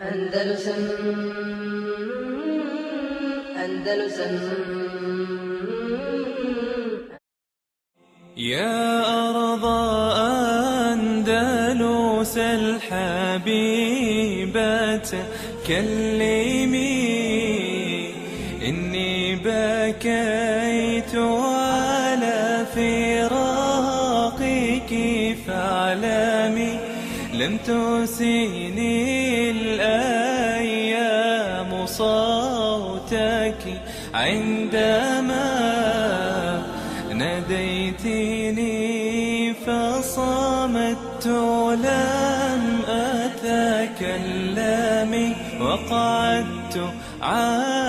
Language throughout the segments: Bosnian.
Andalusam Andalusam يا أرض أندلس الحبيبة كلمي إني بكيت على فراقك فاعلمي لم تسيني عندما ناديتني فصمت لم أتكلم وقعدت عن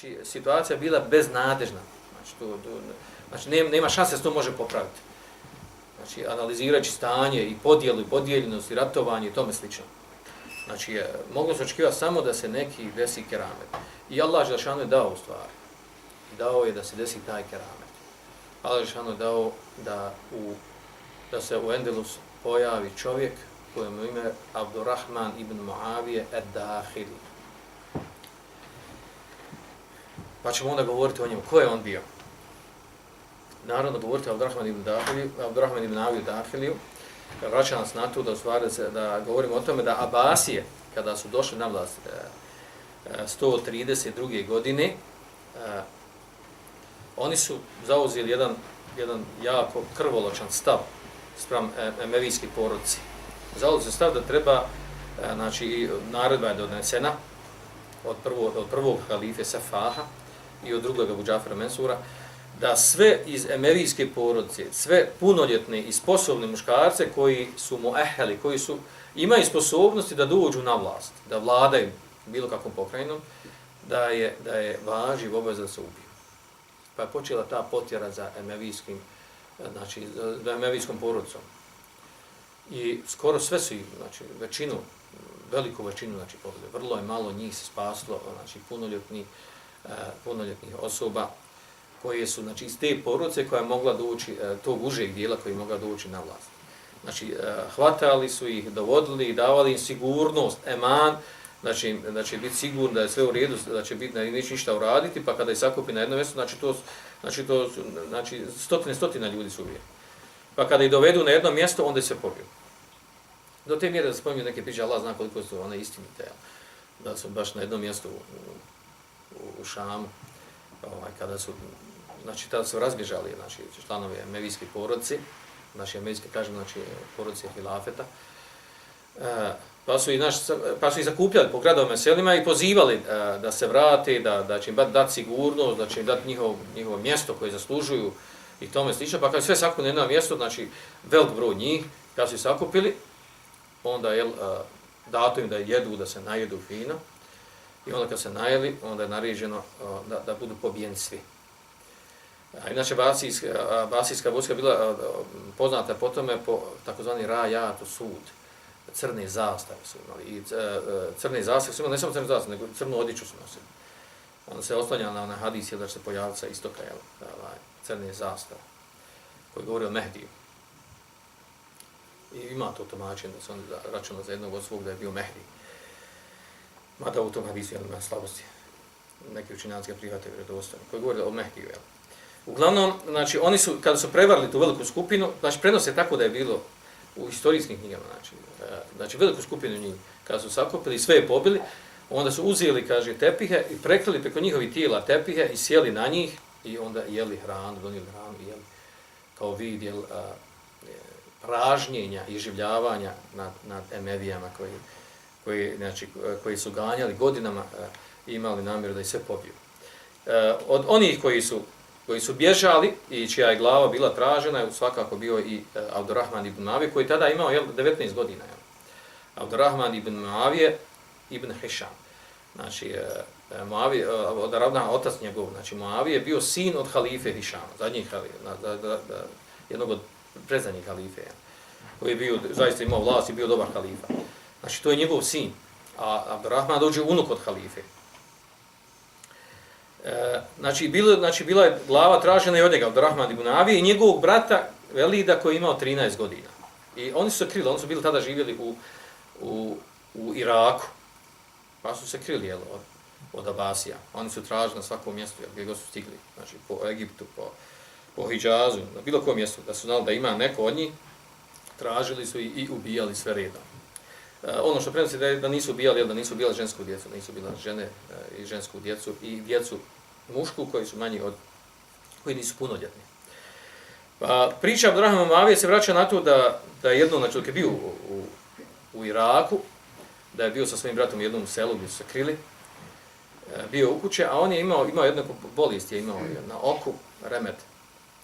Znači, situacija bila beznadežna. Znači, to, to, znači nema, nema šanse da se to može popraviti. Znači, analizirajući stanje i podijelu i podijeljenost i ratovanje i tome slično. Znači, je, moglo se očekivati samo da se neki desi keramet. I Allah Želšanu je dao u stvari. Dao je da se desi taj keramet. Allah Želšanu je dao da, u, da se u Endelus pojavi čovjek kojem ime Abdurrahman ibn Muavije ed-Dahili. Pa ćemo onda govoriti o njemu. Ko je on bio? Naravno, govoriti o Abdurrahman ibn Dahiliju, Abdurrahman ibn Aviju Dahiliju, vraća nas na to da, stvari, da govorimo o tome da Abasije, kada su došli na vlast e, 132. godine, e, oni su zauzeli jedan, jedan jako krvoločan stav sprem emevijski porodci. Zauzeli stav da treba, e, znači, naredba je donesena od, prvo, od prvog halife Safaha, i od drugog Abu Džafara Mensura, da sve iz emerijske porodice, sve punoljetne i sposobne muškarce koji su mu eheli, koji su imaju sposobnosti da dođu na vlast, da vladaju bilo kakvom pokrajinom, da je, da je važi obaveza da se ubiju. Pa je počela ta potjera za emerijskim, znači, za emerijskom porodicom. I skoro sve su, znači, većinu, veliku većinu, znači, pobjede. Vrlo je malo njih se spaslo, znači, punoljetni, uh, E, punoljetnih osoba koje su znači iz te poruce koja je mogla doći e, tog užeg dijela koji je mogla doći na vlast. Znači e, hvatali su ih, dovodili i davali im sigurnost, eman, znači, znači da će biti sigurno da je sve u redu, da će biti da neće ništa uraditi, pa kada ih sakupi na jedno mjesto, znači to znači to znači stotine stotina ljudi su uvijek. Pa kada ih dovedu na jedno mjesto, onda se pobiju. Do te mjere da spominju neke priče, Allah zna koliko su one istinite, da su baš na jednom mjestu u, Šamu, ovaj, kada su, znači, tada su razbježali, znači, članovi emevijske porodci, naši emevijske, kažem, znači, porodci Hilafeta, e, pa su i naš, pa su i zakupljali po gradovima selima i pozivali e, da se vrate, da, da će im dati sigurnost, da će im dati njihov, njihovo mjesto koje zaslužuju i tome slično. Pa kad sve sakupili na jedno mjesto, znači velik broj njih, kad su sakupili, onda je e, dato im da jedu, da se najedu fino, I onda kad se najeli, onda je naređeno da, da budu pobijeni svi. A inače, basijska, basijska vojska bila poznata po tome po takozvani rajatu sud, crne zastave su imali. I e, crne zastave su imali, ne samo crne zastave, nego crnu odiču su nosili. Onda se oslanja na, na hadis, da će se pojaviti sa istoka, jel, ovaj, crne zastave, koji govori o Mehdiju. I ima to tumačenje da se on računa za jednog od svog da je bio Mehdij. Mada u tom hadisu je ima slabosti. Neki učinjanski prihvataju vredostojno. Koji govori o Mehdiju, jel? Uglavnom, znači, oni su, kada su prevarili tu veliku skupinu, znači, prenose tako da je bilo u istorijskim knjigama, znači, e, znači, veliku skupinu njih, kada su sakupili i sve je pobili, onda su uzeli, kaže, tepihe i prekrili preko njihovi tijela tepihe i sjeli na njih i onda jeli hranu, donijeli hranu i jeli kao vid, jel, a, e, pražnjenja i življavanja nad, nad emevijama koji, koji, znači, koji su ganjali godinama e, i imali namjeru da ih sve pobiju. E, od onih koji su koji su bježali i čija je glava bila tražena, je svakako bio i e, Abdurrahman ibn Mavi, koji tada imao jel, 19 godina. Jel. Abdurrahman ibn Mavije ibn Hisham. Znači, e, Muavi, od ravna otac njegov, znači Muavije je bio sin od halife Hišama, zadnjih halife, da, da, da, jednog od prezadnjih halife, koji je bio, zaista imao vlast i bio dobar halifa. Znači, to je njegov sin. A Abdurrahman dođe unuk od halife. E, znači, bilo, znači, bila je glava tražena i od njega, Abdurrahman ibn Avije, i njegovog brata Velida koji je imao 13 godina. I oni su se krili, oni su bili tada živjeli u, u, u Iraku. Pa su se krili, jel, od, od Abasija. Oni su tražili na svakom mjestu, jel, gdje god su stigli, znači, po Egiptu, po, po Hidžazu, na bilo kojem mjestu, da su znali da ima neko od njih, tražili su i, i ubijali sve redom. Eh, ono što prenosi da, je, da nisu ubijali, da nisu bila žensku djecu, nisu bila žene eh, i žensku djecu i djecu mušku koji su manji od, koji nisu punoljetni. Pa, priča Abdurrahman Mavije se vraća na to da, da je jedno, znači, dok je bio u, u, u Iraku, da je bio sa svojim bratom u jednom selu gdje su se krili, eh, bio u kuće, a on je imao, imao jednu bolest, je imao na oku, remet,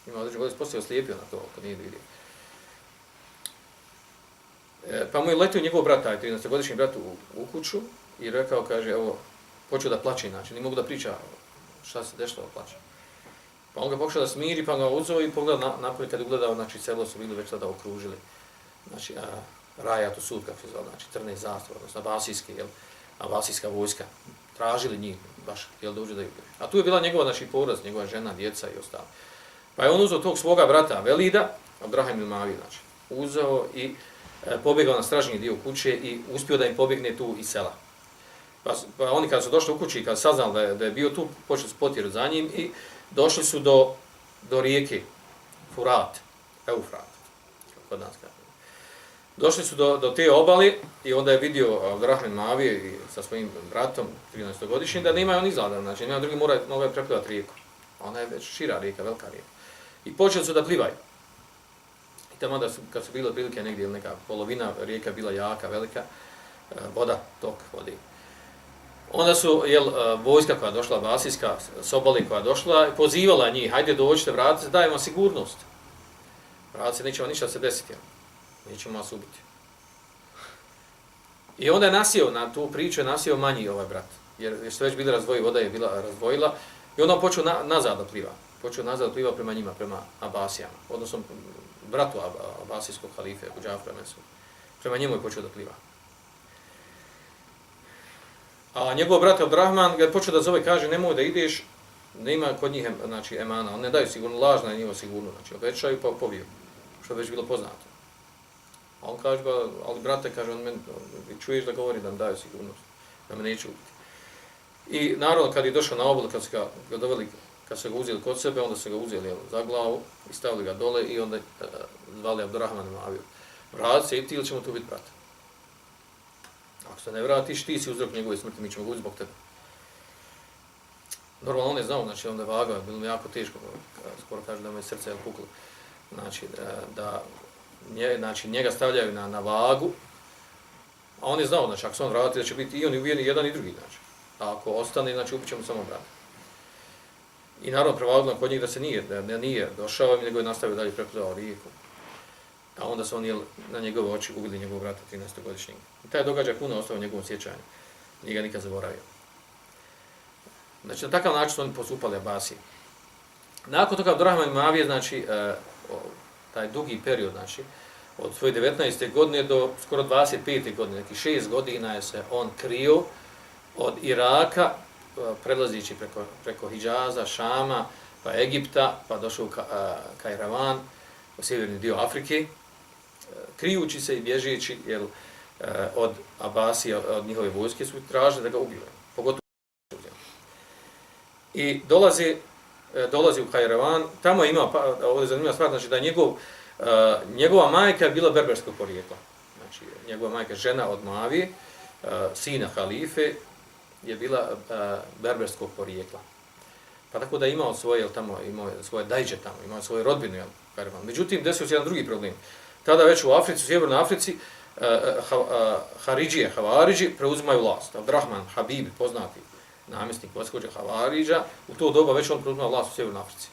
imao određenu bolest, poslije oslijepio na to oko, nije vidio. E, pa mu je letio njegov brat, taj 13-godišnji brat u, u kuću i rekao, kaže, evo, počeo da plaće, znači, ne mogu da priča šta se dešava, plaće. Pa on ga pokušao da smiri, pa ga uzeo i pogleda na, napolje, kada je ugledao, znači, celo su bili već tada okružili, znači, a, raja, to sud, kako se zvao, znači, trne zastav, odnosno, abasijski, jel, abasijska vojska, tražili njih, baš, jel, da uđe da. A tu je bila njegova, znači, poraz, njegova žena, djeca i ostalo. Pa je on uzeo tog svoga brata Velida, Abraham il Mavi, znači, uzeo i E, pobjegao na stražnji dio kuće i uspio da im pobjegne tu iz sela. Pa, pa oni kada su došli u kući i kada saznali da je, da je bio tu, počeli su potjeru za njim i došli su do, do rijeke Furat, Eufrat, kod nas kaže. Došli su do, do te obale i onda je vidio Abdurrahman Mavi i sa svojim bratom, 13-godišnjim, da nema on izgleda, znači nema drugi mora, mora preplivati rijeku. Ona je već šira rijeka, velika rijeka. I počeli su da plivaju. I tamo da su, kad su bile prilike negdje ili neka polovina rijeka bila jaka, velika, e, voda, tok vodi. Onda su, jel, e, vojska koja došla, basijska, Sobali koja došla, pozivala njih, hajde dođite, vratite, dajemo sigurnost. Vratite se, neće ništa se desiti, jel? nećemo vas ubiti. I onda je nasio na tu priču, je nasio manji ovaj brat. Jer, jer su već bili razvoji, voda je bila razvojila. I onda počeo na, nazad da pliva. Počeo nazad da pliva prema njima, prema Abasijama. Odnosno, bratu Abasijskog halife, Abu Džafra Mesu. Prema njemu je počeo da pliva. A njegov brat Abdrahman ga je počeo da zove, kaže, nemoj da ideš, nema kod njih znači, emana, on ne daju sigurno, lažna je njima sigurno, znači obećaju pa poviju, što je već bilo poznato. A on kaže, ali brate, kaže, on meni, čuješ da govori da nam daju sigurnost, da me neće ubiti. I naravno, kad je došao na obol, kad su ga, ga doveli kad su ga uzeli kod sebe, onda su ga uzeli jel, za glavu i stavili ga dole i onda e, zvali Abdurrahman i Maviju. Vrati se i ti ili ćemo tu biti brat? Ako se ne vratiš, ti si uzrok njegove smrti, mi ćemo ga zbog tebe. Normalno on je znao, znači onda je vagao, bilo mi jako teško, e, skoro kaže da mu je srce je puklo. Znači, e, da, nje, znači, njega stavljaju na, na vagu, a on je znao, znači, ako se on vrati, da će biti i on i jedan i drugi, znači. A ako ostane, znači, upićemo samo brata. I naravno prevalilo kod njih da se nije, da ne nije došao, nego je nastavio dalje prepodao rijeku. A onda su oni na njegove oči ugli njegovog brata 13-godišnjeg. I taj događaj puno ostao u njegovom sjećanju. Nije ga nikad zaboravio. Znači, na takav način su oni postupali Abasije. Nakon toga Abdurrahman Mavije, znači, e, taj dugi period, znači, od svoje 19. godine do skoro 25. godine, znači, neki 6 godina je se on krio od Iraka prelazići preko, preko Hidžaza, Šama, pa Egipta, pa došao u Kajravan, u sjeverni dio Afrike, krijući se i bježeći jel, od Abasija, od njihove vojske, su tražili da ga ubiju. Pogotovo I dolazi, e, dolazi u Kajravan, tamo ima, pa, ovdje je zanimljiva stvar, znači da njegov, e, njegova majka je bila berberskog porijekla. Znači, njegova majka žena od Mavi, e, sina halife, je bila uh, berberskog porijekla. Pa tako da imao svoje, jel, tamo, imao svoje dajđe tamo, imao svoje rodbine, jel, Karavan. Međutim, desio se jedan drugi problem. Tada već u Africi, u Sjevernoj Africi, uh, ha, uh, Haridžije, Havariđi preuzimaju vlast. Abdrahman, Habib, poznati namjesnik Vaskođa Havariđa, u to doba već on preuzimao vlast u Sjevernoj Africi.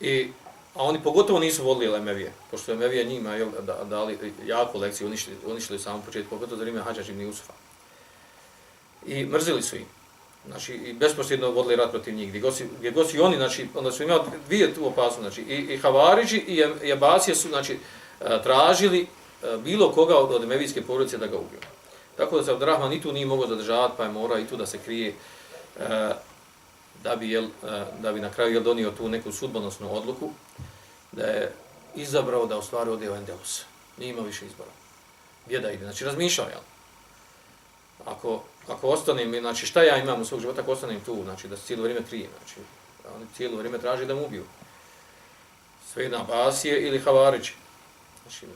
I, a oni pogotovo nisu vodili Lemevije, pošto Lemevije njima jel, dali jako lekciju, uništili, uništili u samom početku, pogotovo za vrijeme Hadža Živni Usufa i mrzili su ih. Znači, i besposljedno vodili rat protiv njih. Gdje gosi, gdje gosi oni, znači, onda su imali dvije tu opasnosti. Znači, i, i Havariđi i Jabasije su, znači, e, tražili e, bilo koga od, od emevijske porodice da ga ubiju. Tako da se Abdurrahman i tu nije mogao zadržavati, pa je mora i tu da se krije e, da bi, jel, da bi na kraju jel, donio tu neku sudbonosnu odluku, da je izabrao da u stvari ode u Endelus. Nije imao više izbora. Gdje da ide? Znači, razmišljao, jel? Ako, ako ostanem, znači šta ja imam u svog života, ako ostanem tu, znači da se cijelo vrijeme krije, znači oni cijelo vrijeme traži da mu ubiju. Sve jedna Basije ili Havarić. Znači,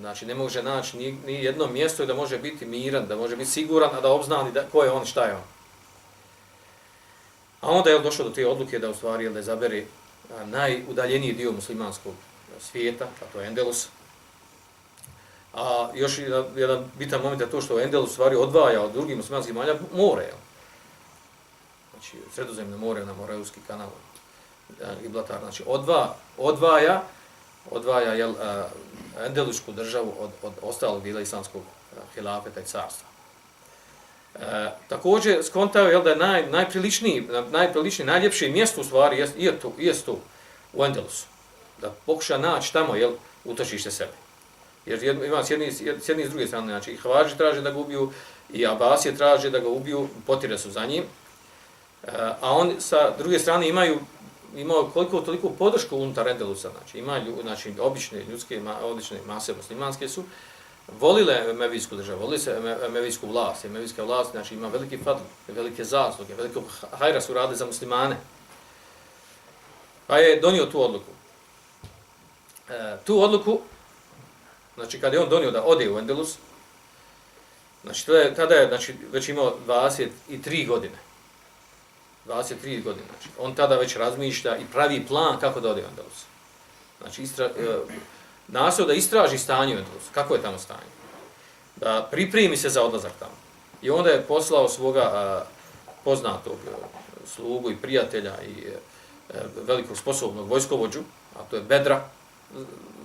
znači ne može naći ni, ni jedno mjesto da može biti miran, da može biti siguran, a da obznani da, ko je on, šta je on. A onda je došao do te odluke da u stvari da izabere najudaljeniji dio muslimanskog svijeta, a to je Endelus. A još jedan, bitan moment je to što Endelus u stvari odvaja od drugih muslimanskih malja more. Jel? Znači, sredozemne more na Moreuski kanal e, i Blatar. Znači, odva, odvaja, odvaja jel, e, uh, Endelusku državu od, od ostalog dijela islamskog uh, hilafeta i carstva. E, također skontao je da je naj, najpriličniji, najpriličniji, najljepši mjesto u stvari jest, je tu, jest tu u Endelusu. Da pokuša naći tamo jel, utočište sebe. Jer ima s jedni, s jedni s druge strane, znači i Hvađi traže da ga ubiju, i Abasije traže da ga ubiju, potire su za njim. E, a on sa druge strane imaju imao koliko toliko podršku unutar Endelusa, znači ima lju, znači obične ljudske, obične mase muslimanske su, volile Mevijsku državu, volile se Mevijsku vlast, jer Mevijska vlast znači, ima veliki fadl, velike zasluge, veliko hajra su radili za muslimane. Pa je donio tu odluku. E, tu odluku, znači kada je on donio da ode u Endelus, znači to je, tada je znači, već imao 23 godine. 23 godine. Znači, on tada već razmišlja i pravi plan kako da ode u Endelus. Znači, istra, e, da istraži stanje u Endelusu, kako je tamo stanje, da pripremi se za odlazak tamo. I onda je poslao svoga a, poznatog e, slugu i prijatelja i e, e, velikog sposobnog vojskovođu, a to je Bedra,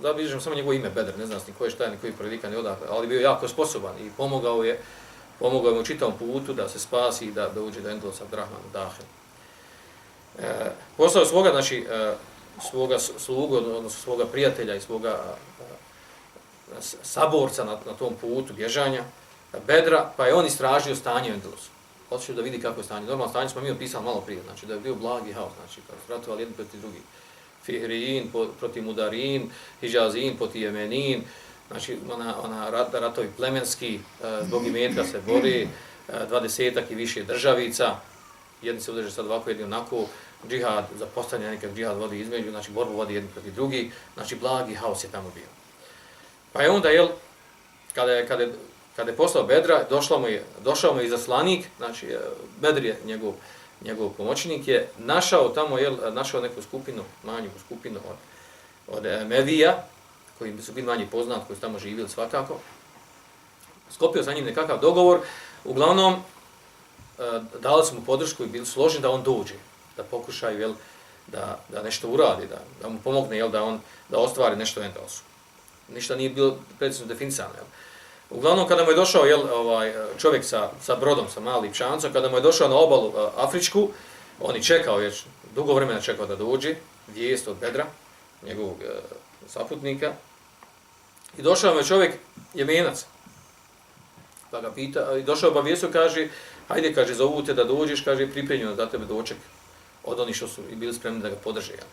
da samo njegovo ime Bedr, ne znam ni ko je šta, ni koji prilika, ni odakle, ali bio jako sposoban i pomogao je pomogao je mu čitavom putu da se spasi i da dođe do Endelusa Abdrahmanu Dahe. E, poslao svoga, znači, e, svoga slugu, odnosno svoga prijatelja i svoga e, saborca na, na tom putu bježanja, Bedra, pa je on istražio stanje u Endelosu. Otišao da vidi kako je stanje. Normalno stanje smo mi opisali malo prije, znači da je bio blagi haos, znači kad su ratovali jedni protiv drugih Fihrijin protiv Mudarin, Hijazin protiv Jemenin, znači ona, ona rat, ratovi plemenski, e, zbog imetka se bori, e, dvadesetak i više državica, jedni se udrže sad ovako, jedni onako, džihad, za postavljanje nekak džihad vodi između, znači borbu vodi jedni proti drugi, znači blagi haos je tamo bio. Pa je onda, jel, kada je, kada je, kada je poslao Bedra, došla mu je, došao mu je izaslanik, znači e, Bedr je njegov, njegov pomoćnik, je našao tamo, jel, našao neku skupinu, manju skupinu od, od e, Medija, koji su bili manji poznat, koji su tamo živjeli svakako, skopio sa njim nekakav dogovor, uglavnom, eh, dali su mu podršku i bili složni da on dođe, da pokušaju jel, da, da nešto uradi, da, da mu pomogne jel, da on da ostvari nešto u Endelsu. Ništa nije bilo precizno definisano. Jel. Uglavnom, kada mu je došao jel, ovaj, čovjek sa, sa brodom, sa malim čancom, kada mu je došao na obalu uh, Afričku, on je čekao, već, dugo vremena čekao da dođe, vijest od Bedra, njegovog uh, saputnika, i došao mu je čovjek, jemenac, pa ga pita, i došao obavijestu, kaže, hajde, kaže, zovu te da dođeš, kaže, pripremljeno da tebe doček, od onih što su i bili spremni da ga podrže. Ja.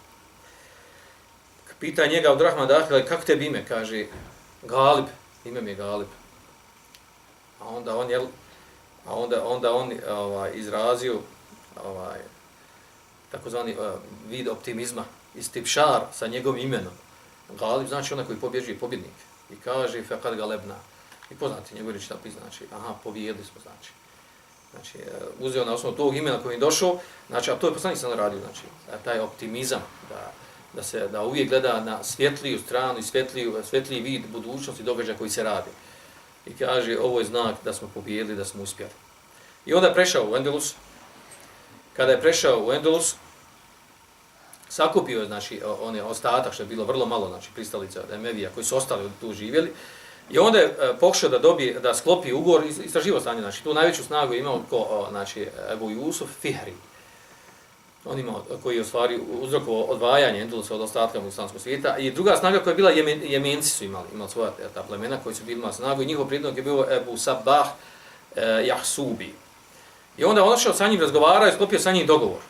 Pita njega od Rahma Dahila, kako tebi ime? Kaže, Galib, ime mi je Galib. A onda on, jel, a onda, onda on ovaj, izrazio ovaj, takozvani uh, vid optimizma, istibšar sa njegovim imenom. Galib znači onaj koji pobježi pobjednik. I kaže, fekad galebna. I poznati njegov reči znači, aha, pobijedili smo, znači znači, eh, uzeo na osnovu tog imena koji je došao, znači, a to je poslanik sam radio, znači, taj optimizam, da, da se da uvijek gleda na svjetliju stranu i svjetliju, svjetliji vid budućnosti događaja koji se radi. I kaže, ovo je znak da smo pobijedili, da smo uspjeli. I onda je prešao u Endelus. Kada je prešao u Endelus, sakupio je, znači, one ostatak, što je bilo vrlo malo, znači, pristalica Emevija, koji su ostali tu živjeli, I onda je e, pokušao da dobije, da sklopi ugovor i istraživo stanje. Znači, tu najveću snagu je imao ko, znači, Ebu Jusuf Fihri onima koji je u stvari odvajanje Endulusa od ostatka muslimanskog svijeta. I druga snaga koja je bila, Jemen, Jemenci su imali, imali svoja ta plemena koji su bili imali snagu i njihov pridnog je bio Ebu Sabah e, Jahsubi. I onda on šao sa njim razgovarao i sklopio sa njim dogovor.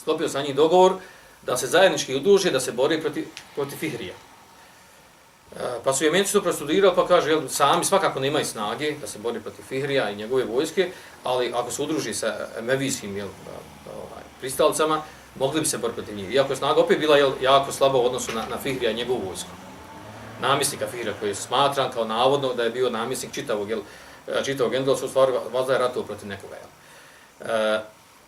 Sklopio sa njim dogovor da se zajednički uduže, da se bori protiv, protiv Fihrija. E, pa su Jemenci to prostudirali, pa kaže, jel, sami svakako nemaju snage da se bori protiv Fihrija i njegove vojske, ali ako se udruži sa Mevijskim jel, pristalicama, mogli bi se boriti protiv njih. Iako je snaga opet bila jel, jako slaba u odnosu na, na Fihrija i njegovu vojsku. Namisnika Fihrija koji je smatran kao navodno da je bio namisnik čitavog, jel, e, čitavog Endelsa, u stvari vazda je ratovo protiv nekoga. Jel. E,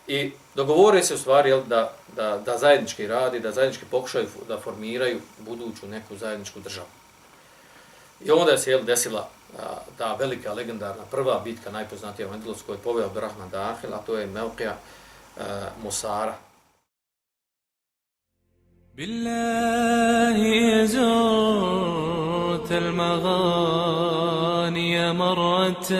I dogovore se u stvari jel, da, da, da zajednički radi, da zajednički pokušaju da formiraju buduću neku zajedničku državu. I onda se jel, desila a, ta velika legendarna prva bitka najpoznatija u Endelosu koju je poveo Abdurrahman Dahil, a to je Melkija Musara. بالله زرت المغاني مرة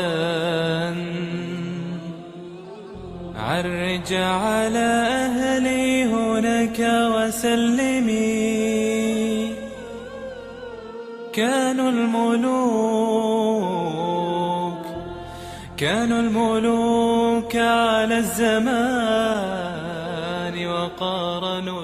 عرج على أهلي هناك وسلمي كانوا الملوك كانوا الملوك على الزمان وقارنوا